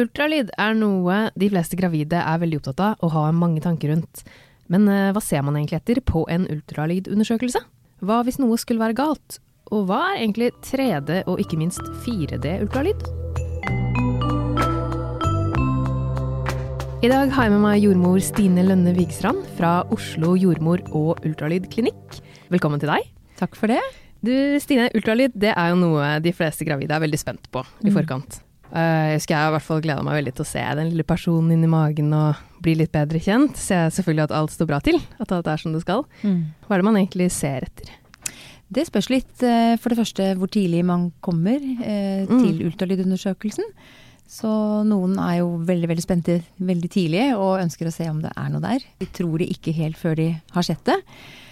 Ultralyd er noe de fleste gravide er veldig opptatt av og har mange tanker rundt. Men eh, hva ser man egentlig etter på en ultralydundersøkelse? Hva hvis noe skulle være galt? Og hva er egentlig 3D og ikke minst 4D-ultralyd? I dag har jeg med meg jordmor Stine Lønne Vigstrand fra Oslo jordmor- og ultralydklinikk. Velkommen til deg. Takk for det. Du Stine, ultralyd det er jo noe de fleste gravide er veldig spent på i forkant. Mm. Eh, Jeg husker jeg i hvert fall gleda meg veldig til å se den lille personen inni magen og bli litt bedre kjent. Se selvfølgelig at alt står bra til, at alt er som det skal. Hva er det man egentlig ser etter? Det spørs litt, eh, for det første, hvor tidlig man kommer eh, Mm. til ultralydundersøkelsen. Så noen er jo veldig veldig spente veldig tidlig og ønsker å se om det er noe der. De tror det ikke helt før de har sett det.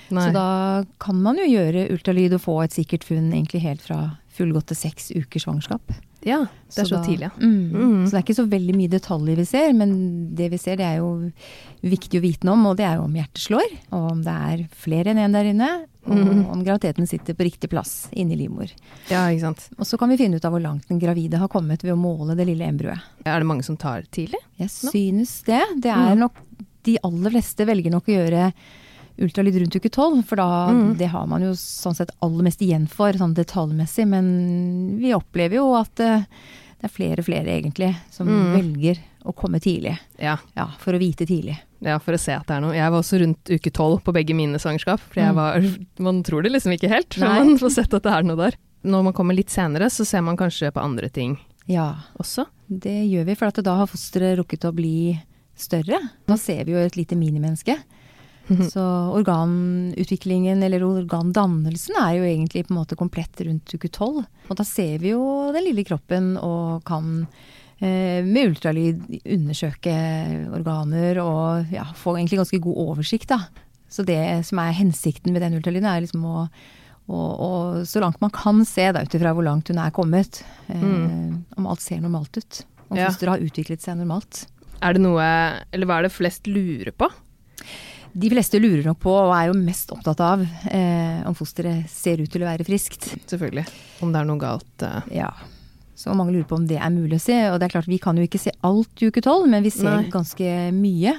Så da kan man jo gjøre ultralyd og få et sikkert funn egentlig helt fra fullgåtte seks ukers svangerskap. Ja, det er så, da- tidlig, ja. Mm. Mm. Så det er ikke så veldig mye detaljer vi ser, men det vi ser det er jo viktig å vite noe om, og det er jo om hjertet slår, og om det er flere enn én der inne, og mm. om graviditeten sitter på riktig plass inni livmor. Ja, ikke sant. Og så kan vi finne ut av hvor langt den gravide har kommet ved å måle det lille embryoet. Er det mange som tar tidlig? Jeg synes det. Det er Mhm. nok De aller fleste velger nok å gjøre ultralyd rundt uke tolv, for da mm. det har man jo sånn sett aller mest igjen for, sånn detaljmessig. Men vi opplever jo at eh, det er flere og flere egentlig som mm. velger å komme tidlig. Ja. Ja, for å vite tidlig. ja, for å se at det er noe. Jeg var også rundt uke tolv på begge mine svangerskap. For jeg Mm. var, man tror det liksom ikke helt, men man får sett at det er noe der. Når man kommer litt senere, så ser man kanskje på andre ting Ja, også. det gjør vi, for at da har fosteret rukket å bli større. Da ser vi jo et lite minimenneske. Så organutviklingen, eller organdannelsen, er jo egentlig på en måte komplett rundt uke tolv. Og da ser vi jo den lille kroppen og kan eh, med ultralyd undersøke organer og ja, få egentlig ganske god oversikt, da. Så det som er hensikten med den ultralyden, er liksom å og, og så langt man kan se, ut ifra hvor langt hun er kommet, eh, om alt ser normalt ut. Om Ja. fosteret har utviklet seg normalt. Er det noe Eller hva er det flest lurer på? De fleste lurer nok på, og er jo mest opptatt av, eh, om fosteret ser ut til å være friskt. Selvfølgelig. Om det er noe galt. eh. Ja. Så mange lurer på om det er mulig å se. Og det er klart, vi kan jo ikke se alt i uke tolv, men vi ser Nei. ganske mye.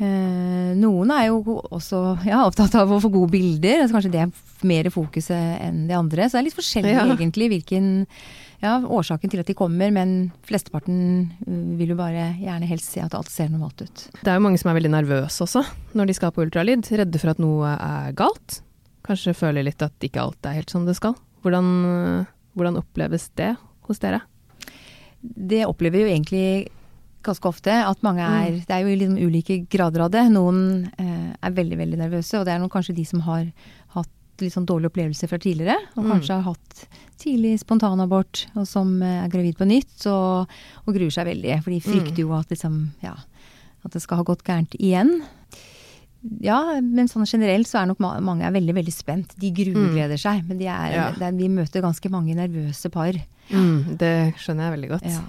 Eh, noen er jo også ja, opptatt av å få gode bilder. Altså kanskje det er mer fokuset enn de andre. Så det er litt forskjellig Ja. egentlig hvilken ja, årsaken til at de kommer, men flesteparten eh, vil jo bare gjerne helst se at alt ser normalt ut. Det er jo mange som er veldig nervøse også når de skal på ultralyd. Redde for at noe er galt. Kanskje føler litt at ikke alt er helt som det skal. Hvordan, eh, hvordan oppleves det hos dere? Det opplever vi jo egentlig ganske ofte. At mange er Det er jo liksom ulike grader av det. Noen eh, er veldig, veldig nervøse, og det er noen, kanskje de som har hatt litt sånn dårlige opplevelser fra tidligere. Og Mm. kanskje har hatt tidlig spontanabort, og som eh, er gravid på nytt, og, og gruer seg veldig. For de frykter jo at liksom, ja, at det skal ha gått gærent igjen. Ja, men sånn generelt så er nok mange er veldig, veldig spent. De grugleder seg. Men de er, Ja. det er, vi møter ganske mange nervøse par. Mm, det skjønner jeg veldig godt. Ja.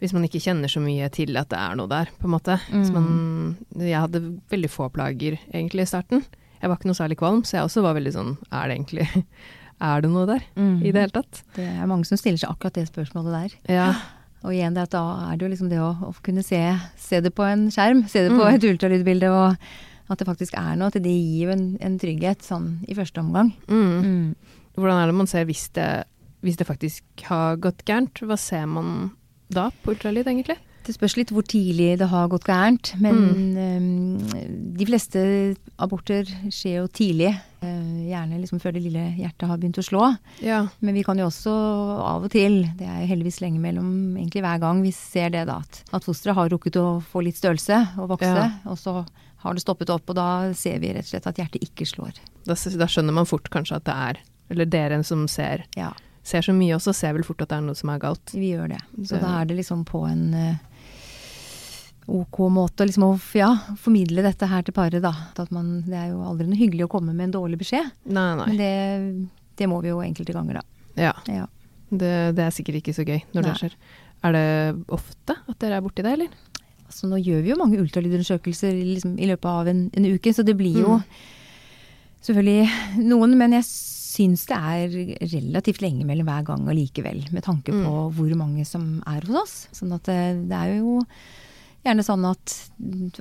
Hvis man ikke kjenner så mye til at det er noe der, på en måte. Mm. man, jeg hadde veldig få plager egentlig i starten. Jeg var ikke noe særlig kvalm, så jeg også var veldig sånn Er det egentlig Er det noe der Mm. i det hele tatt? Det er mange som stiller seg akkurat det spørsmålet der. Ja. Og igjen, det at da er det jo liksom det å, å kunne se, se det på en skjerm, se det på Mm. et ultralydbilde, og at det faktisk er noe. At det gir jo en, en trygghet sånn i første omgang. Mm. Mm. Hvordan er det man ser hvis det, hvis det faktisk har gått gærent? Hva ser man da på ultralyd, egentlig? Det spørs litt hvor tidlig det har gått gærent, men Mm. eh, de fleste aborter skjer jo tidlig. eh, gjerne liksom før det lille hjertet har begynt å slå. Ja. Men vi kan jo også av og til, det er heldigvis lenge mellom egentlig hver gang vi ser det, da, at, at fosteret har rukket å få litt størrelse og vokse, Ja. og så har det stoppet opp, og da ser vi rett og slett at hjertet ikke slår. Da, da skjønner man fort kanskje at det er Eller dere som ser, Ja, ser så mye også, ser vel fort at det er noe som er galt. vi gjør det. Så Det- da er det liksom på en eh, ok måte liksom å ja, formidle dette her til paret, da. At man, det er jo aldri noe hyggelig å komme med en dårlig beskjed, Nei, nei. men det, det må vi jo enkelte ganger, da. Ja. Ja. Det, det er sikkert ikke så gøy når det skjer. Er det ofte at dere er borti det, eller? Altså, nå gjør vi jo mange ultralydundersøkelser liksom, i løpet av en, en uke, så det blir jo Mm. selvfølgelig noen. Men jeg syns det er relativt lenge mellom hver gang allikevel, med tanke på Mm. hvor mange som er hos oss. Sånn at det, det er jo gjerne sånn at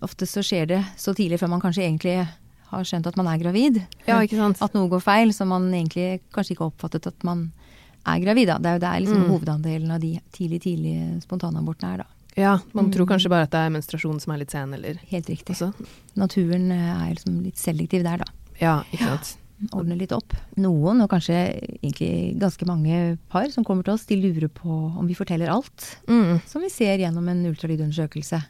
ofte så skjer det så tidlig før man kanskje egentlig har skjønt at man er gravid. Ja, ikke sant. At noe går feil, så man egentlig kanskje ikke har oppfattet at man er gravid. Da. Det er jo der liksom Mm. hovedandelen av de tidlig-tidlige spontanabortene er, da. Ja, man tror Mm. kanskje bare at det er menstruasjonen som er litt sen, eller Helt riktig. også. Naturen eh, er liksom litt selektiv der, da. Ja, ikke sant. Ordner litt opp. Noen, og kanskje egentlig ganske mange par som kommer til oss, de lurer på om vi forteller alt. Mm. Som vi ser gjennom en ultralydundersøkelse.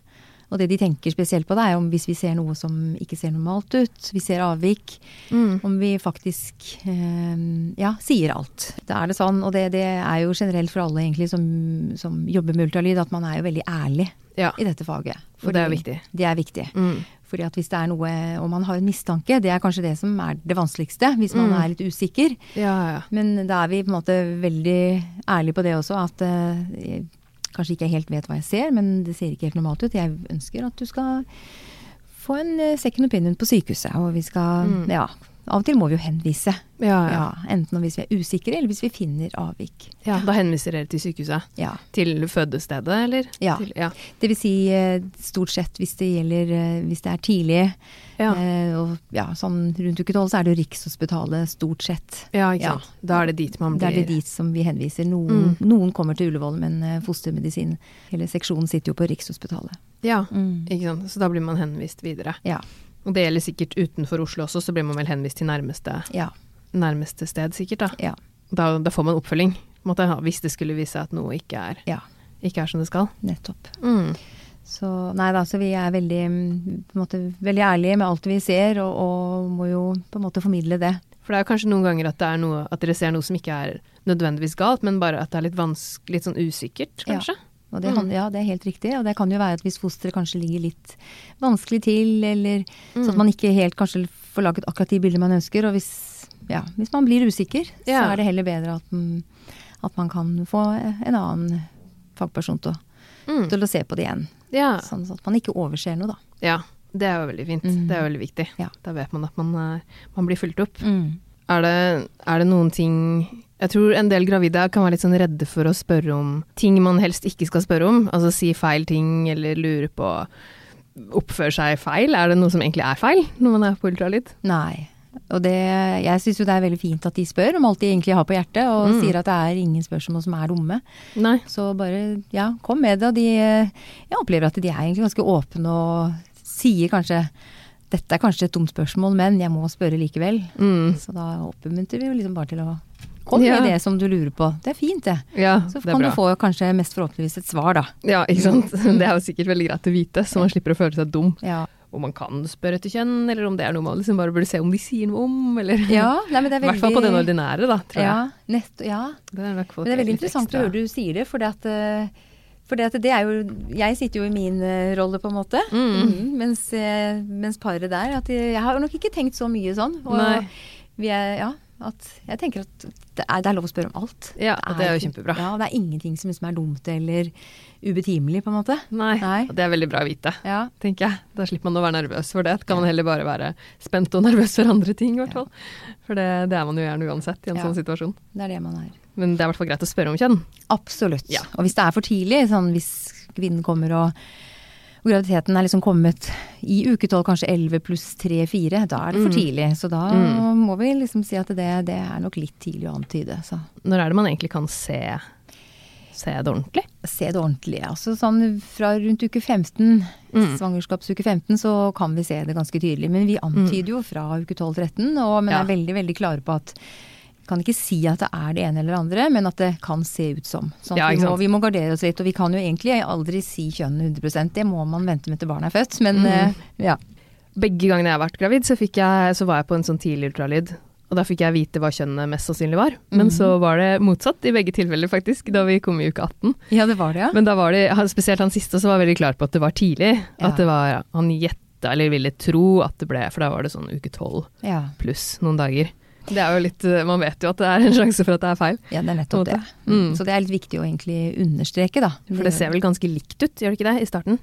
Og det de tenker spesielt på, det er om hvis vi ser noe som ikke ser normalt ut, vi ser avvik, Mm. om vi faktisk eh, ja, sier alt. Da er det sånn, og det, det er jo generelt for alle egentlig som, som jobber med ultralyd, at man er jo veldig ærlig Ja. i dette faget. For det er viktig. Det er viktig. Mm. Fordi at hvis det er noe, og man har en mistanke, det er kanskje det som er det vanskeligste, hvis man Mm. er litt usikker. Ja, ja. Men da er vi på en måte veldig ærlige på det også, at uh, jeg kanskje ikke helt vet hva jeg ser, men det ser ikke helt normalt ut. Jeg ønsker at du skal få en eh, second opinion på sykehuset, og vi skal, Mm. ja, av og til må vi jo henvise. Ja, ja. Ja, enten hvis vi er usikre, eller hvis vi finner avvik. ja. Da henviser dere til sykehuset? Ja. Til fødestedet, eller? Ja. Til, ja. Det vil si eh, stort sett hvis det gjelder, eh, hvis det er tidlig, Ja. eh, og ja, sånn rundt uke tolv så er det jo Rikshospitalet stort sett. ja, ikke sant. Da er det dit man Det Da er det dit som vi henviser. Noen, noen kommer til Ullevål, men eh, fostermedisin, eller seksjonen, sitter jo på Rikshospitalet. Ja, Mm. ikke sant. Så da blir man henvist videre. Ja. Og det gjelder sikkert utenfor Oslo også, så blir man vel henvist til nærmeste, Ja. nærmeste sted, sikkert. Da. Ja. Da, da får man oppfølging, ja, hvis det skulle vise seg at noe ikke er, ja ikke er som det skal. nettopp. Mm. Så nei da, så vi er veldig, måte, veldig ærlige med alt vi ser, og, og må jo på en måte formidle det. For det er kanskje noen ganger at, det er noe, at dere ser noe som ikke er nødvendigvis galt, men bare at det er litt, litt sånn usikkert, Ja. Og det, Mm. ja, det er helt riktig. Og det kan jo være at hvis fosteret kanskje ligger litt vanskelig til, eller Mm. sånn at man ikke helt kanskje får laget akkurat de bildene man ønsker. Og hvis, ja, hvis man blir usikker, Ja. så er det heller bedre at, mm, at man kan få en annen fagperson til Mm. til å se på det igjen. Ja. Sånn at man ikke overser noe, da. ja. Det er jo veldig fint. Mm. Det er jo veldig viktig. Ja. Da vet man at man, er- man blir fulgt opp. Er det, er det noen ting Jeg tror en del gravide kan være litt sånn redde for å spørre om ting man helst ikke skal spørre om. Altså si feil ting eller lure på Oppføre seg feil. Er det noe som egentlig er feil når man er på ultralyd? Nei. Og det, jeg syns jo det er veldig fint at de spør om alt de egentlig har på hjertet, og Mm. sier at det er ingen spørsmål som er dumme. Nei. Så bare, ja, kom med det. Og de, jeg opplever at de er egentlig ganske åpne og sier kanskje dette er kanskje et dumt spørsmål, men jeg må spørre likevel. Mm. Så da oppmuntrer vi jo liksom bare til å Ja. med det som du lurer på. Det er fint, det. Ja, Så det kan du få kanskje mest forhåpentligvis et svar, da. Ja, ikke sant. Det er jo sikkert veldig greit å vite, så man slipper å føle seg dum. Ja, Om man kan spørre etter kjønn, eller om det er noe man liksom bare burde se om de sier noe om, eller ja nei, men det er I hvert fall på den ordinære, da, tror jeg. Ja, nett, ja. Det er, Men det er veldig interessant å høre du sier det, for det at eh, for det, det er jo Jeg sitter jo i min eh, rolle, på en måte. Mm. Mhm, mens, eh, mens paret der at jeg, jeg har nok ikke tenkt så mye sånn. Og Nei. vi er, ja, at jeg tenker at det er, det er lov å spørre om alt. Ja, og det er jo kjempebra. Ja, det er ingenting som liksom er dumt eller ubetimelig, på en måte. Nei. Nei. Og det er veldig bra å vite, Ja, tenker jeg. Da slipper man å være nervøs for det. Da kan man heller bare være spent og nervøs for andre ting, i hvert fall. For det, det er man jo gjerne uansett i en Ja. sånn situasjon. det er det man er. Men det er i hvert fall greit å spørre om kjønn. Absolutt. Ja. Og hvis det er for tidlig, sånn hvis kvinnen kommer og og graviditeten er liksom kommet i uke tolv, kanskje 11 pluss 3-4, da er det for Mm. tidlig. Så da Mm. må vi liksom si at det, det er nok litt tidlig å antyde. Så Når er det man egentlig kan se, se det ordentlig? se det ordentlig. Altså sånn fra rundt uke 15, Mm. svangerskapsuke 15, så kan vi se det ganske tydelig. Men vi antyder jo fra uke 12-13, men Ja. er veldig, veldig klare på at kan ikke si at det er det ene eller andre, men at det kan se ut som. Sånn Ja, vi, må, vi må gardere oss litt, og vi kan jo egentlig aldri si kjønn 100% Det må man vente med til barnet er født, men Mm. uh, ja. Begge gangene jeg har vært gravid, så, fikk jeg, så var jeg på en sånn tidlig ultralyd. Og da fikk jeg vite hva kjønnet mest sannsynlig var. Men mm. så var det motsatt i begge tilfeller, faktisk, da vi kom i uke 18. ja, det var det, ja. Men da var det, spesielt han siste, så var veldig klar på at det var tidlig. Ja. At det var, han gjetta, eller ville tro at det ble, for da var det sånn uke 12 ja. pluss noen dager. Det er jo litt, man vet jo at det er en sjanse for at det er feil. Ja, det er nettopp det. Mm. Så det er litt viktig å egentlig understreke, da. For det ser vel ganske likt ut, gjør det ikke det, i starten?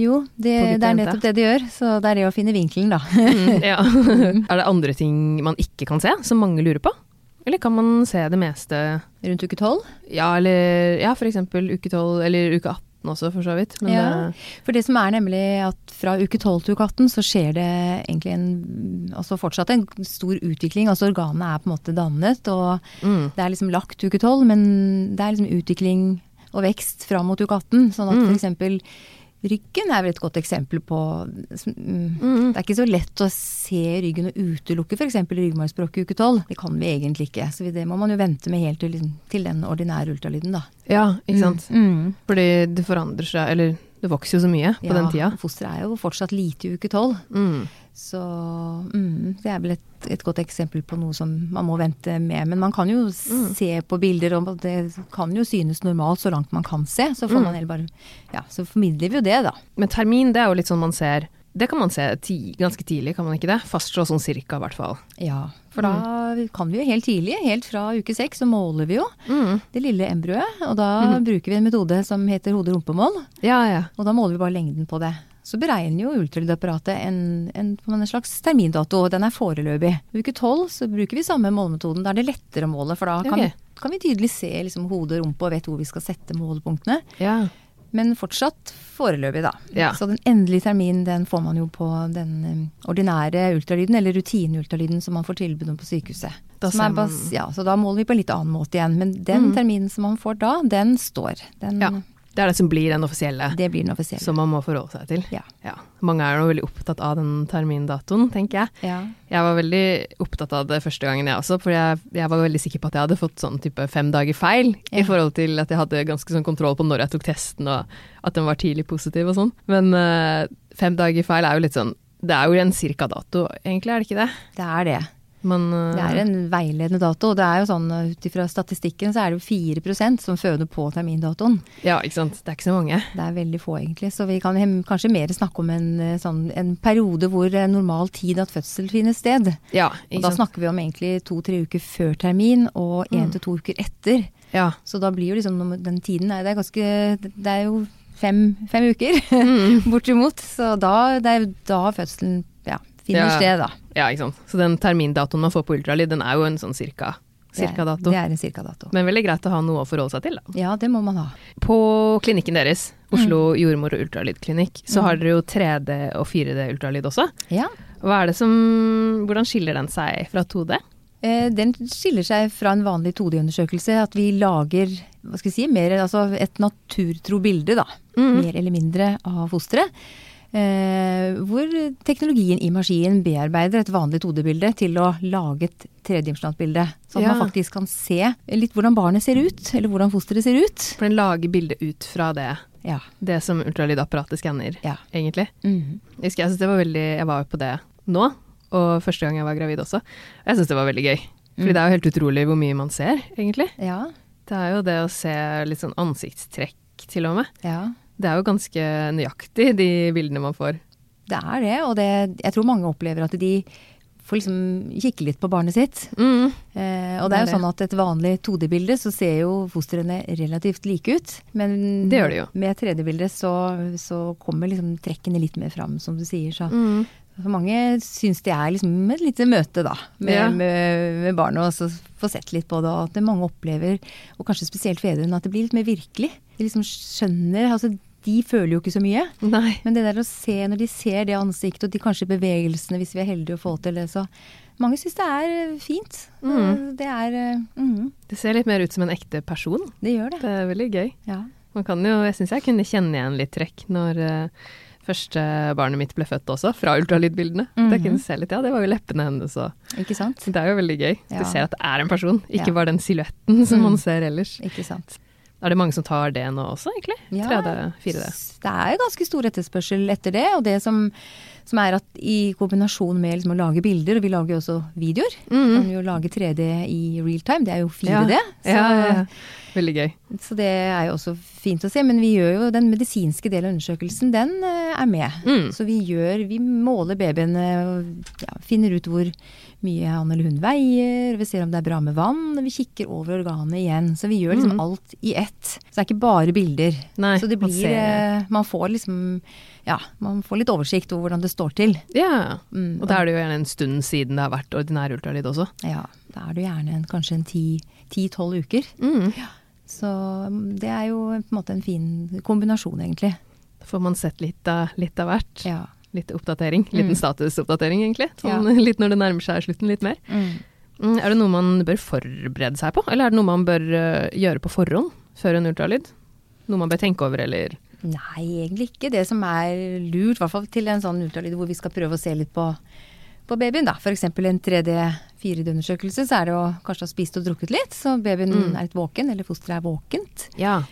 Jo, det, det er nettopp det det gjør. Så det er det å finne vinkelen, da. Mm, ja. er det andre ting man ikke kan se, som mange lurer på? Eller kan man se det meste Rundt uke tolv? Ja, eller ja, eksempel uke 12, eller uke 18 også, for så vidt. Men Ja. det, For det som er nemlig at fra uke 12 til uke 18 så skjer det egentlig en Altså fortsatt en stor utvikling. Altså organet er på en måte dannet, og mm, det er liksom lagt uke 12, men det er liksom utvikling og vekst fram mot uke 18. Sånn at Mm. for eksempel ryggen er vel et godt eksempel på mm, mm, Det er ikke så lett å se ryggen og utelukke f.eks. ryggmargsbrokk i uke 12. Det kan vi egentlig ikke. Så det må man jo vente med helt til, liksom, til den ordinære ultralyden, da. ja, ikke sant. Mm. Fordi det forandrer seg, eller det vokser jo så mye på Ja, den tida. Fosteret er jo fortsatt lite i uke 12. Mm. Så mm, det er vel et, et godt eksempel på noe som man må vente med. Men man kan jo Mm. se på bilder, og det kan jo synes normalt så langt man kan se. Så får Mm. man bare Ja, så formidler vi jo det, da. Men termin, det er jo litt sånn man ser Det kan man se ti, ganske tidlig, kan man ikke det? Fastslå sånn cirka, i hvert fall. Ja, for da kan vi jo helt tidlig, helt fra uke seks, så måler vi jo Mm. det lille embryoet. Og da bruker vi en metode som heter hode-rumpemål, Ja, ja. og da måler vi bare lengden på det. Så beregner jo ultralydapparatet en, en, en slags termindato, og den er foreløpig. Uke tolv så bruker vi samme målemetoden. Da er det lettere å måle, for da kan, okay. vi, kan vi tydelig se liksom, hode og rumpe og vet hvor vi skal sette målepunktene. ja. Men fortsatt foreløpig, da. Ja. Så den endelige terminen den får man jo på den eh, ordinære ultralyden, eller rutineultralyden som man får tilbud om på sykehuset. Da Som bas ja, så da måler vi på en litt annen måte igjen. Men den mm. terminen som man får da, den står. Den, ja. Det er det som blir den offisielle, Det blir den offisielle. som man må forholde seg til. Ja. Ja. Mange er jo veldig opptatt av den termindatoen, tenker jeg. Ja. Jeg var veldig opptatt av det første gangen, jeg også. For jeg, jeg var veldig sikker på at jeg hadde fått sånn type fem dager feil. I forhold til at jeg hadde ganske sånn kontroll på når jeg tok testen, og at den var tidlig positiv og sånn. Men øh, fem dager feil er jo litt sånn Det er jo en cirka dato, egentlig, er det ikke det? Det er det. Men uh, Det er en veiledende dato. og Det er jo sånn uh, ut ifra statistikken så er det jo 4 som føder på termindatoen. Ja, ikke sant. Det er ikke så mange. Det er veldig få, egentlig. Så vi kan kanskje mer snakke om en, uh, sånn, en periode hvor normal tid at fødsel finner sted. Ja, Og da snakker vi om egentlig to-tre uker før termin og én Mm. til to uker etter. Ja. Så da blir jo liksom den tiden det er ganske Det er jo fem, fem uker, Mm. bortimot. Så da, det er jo da fødselen finner Ja. ja, ikke sant. Så den termindatoen man får på ultralyd, den er jo en sånn cirka, Det er- cirka dato. Det er en cirka-dato. Men veldig greit å ha noe å forholde seg til, da. Ja, det må man ha. På klinikken deres, Oslo jordmor- og ultralydklinikk, så Mm. har dere jo 3D og 4D ultralyd også. Ja. Som, hvordan skiller den seg fra 2D? Eh, Den skiller seg fra en vanlig 2D-undersøkelse. At vi lager hva skal vi si, mer, altså et naturtro bilde, da. Mm. Mer eller mindre av fosteret. Eh, hvor teknologien i maskinen bearbeider et vanlig 2D-bilde til å lage et tredimensjonalt bilde. Sånn at Ja. man faktisk kan se litt hvordan barnet ser ut, eller hvordan fosteret ser ut. For den lager bildet ut fra det, Ja. det som ultralydapparatet skanner, ja. egentlig. Mm. Jeg husker jeg synes det var veldig, jeg var jo på det nå, og første gang jeg var gravid også. Jeg syns det var veldig gøy. Fordi Mm. det er jo helt utrolig hvor mye man ser, egentlig. ja. Det er jo det å se litt sånn ansiktstrekk, til og med. Ja. Det er jo ganske nøyaktig, de bildene man får. Det er det, og det, jeg tror mange opplever at de får liksom kikke litt på barnet sitt. Mm. Eh, og det Det er jo sånn at et vanlig 2D-bilde så ser jo fostrene relativt like ut. Men Det gjør de jo. med 3D-bilde så, så kommer liksom trekkene litt mer fram, som du sier. Så Mm. så mange syns det er liksom et lite møte, da, med, Ja. med, med barnet. Og så få sett litt på det. Og at det mange opplever, og kanskje spesielt fedrene, at det blir litt mer virkelig. De liksom skjønner Altså, de føler jo ikke så mye. Nei. Men det der å se, når de ser det ansiktet, og de kanskje bevegelsene, hvis vi er heldige å få til det, så Mange syns det er fint. Mm. Det er eh, mhm, Det ser litt mer ut som en ekte person. Det gjør det. Det er veldig gøy. Ja. Man kan jo, jeg syns jeg kunne kjenne igjen litt trekk når eh, første barnet mitt ble født også, fra ultralydbildene. Mhm. Det kunne se litt, ja, det var jo leppene hennes og Ikke sant? Det er jo veldig gøy. Ja. Du ser at det er en person, ikke Ja. bare den silhuetten som Mm. man ser ellers. Ikke sant. Er det mange som tar det nå også, egentlig? Ja. 3D, 4D. Det er ganske stor etterspørsel etter det. Og det som, som er at i kombinasjon med liksom å lage bilder, og vi lager jo også videoer Mm. Kan jo lage 3D i real time, det er jo 4D. Ja. Så, Ja. Veldig gøy. så det er jo også fint å se. Men vi gjør jo den medisinske delen av undersøkelsen, den eh, er med. Mm. Så vi gjør, vi måler babyene og ja, finner ut hvor mye han eller hun veier, vi ser om det er bra med vann, vi kikker over organet igjen. Så vi gjør liksom Mm. alt i ett. Så det er ikke bare bilder. Nei, så det man blir ser- eh, Man får liksom Ja, man får litt oversikt over hvordan det står til. Ja, Mm, og da er det jo gjerne en stund siden det har vært ordinær ultralyd også. Ja, da er det gjerne en, kanskje en ti-tolv uker. Mm. Så mm, det er jo på en måte en fin kombinasjon, egentlig. Da får man sett litt av, litt av hvert. Ja. Litt oppdatering. Liten Mm. statusoppdatering, egentlig. Sånn, Ja. Litt når det nærmer seg slutten, litt mer. Mm. Mm, Er det noe man bør forberede seg på, eller er det noe man bør eh, gjøre på forhånd før en ultralyd? Noe man bør tenke over, eller Nei, egentlig ikke. Det som er lurt, i hvert fall til en sånn ultralyd hvor vi skal prøve å se litt på, på babyen, da. F.eks. en 3D-4D-undersøkelse, så er det å kanskje ha spist og drukket litt, så babyen Mm. er litt våken, eller fosteret er våkent. Ja,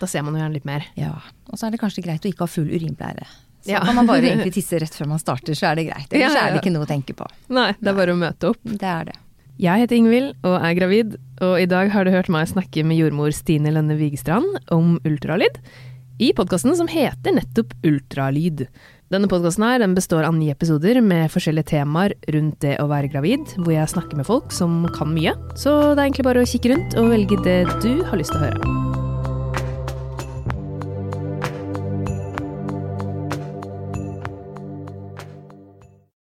da ser man jo gjerne litt mer. Ja. Og så er det kanskje greit å ikke ha full urinblære. Så Ja. kan man bare egentlig tisse rett før man starter, så er det greit. Ellers Ja, ja, er det ikke noe å tenke på. Nei, det er bare å møte opp. Det er det. Jeg heter Ingvild og er gravid, og i dag har du hørt meg snakke med jordmor Stine Lønne Vigestrand om ultralyd, i podkasten som heter nettopp Ultralyd. Denne podkasten den består av ni episoder med forskjellige temaer rundt det å være gravid, hvor jeg snakker med folk som kan mye. Så det er egentlig bare å kikke rundt og velge det du har lyst til å høre.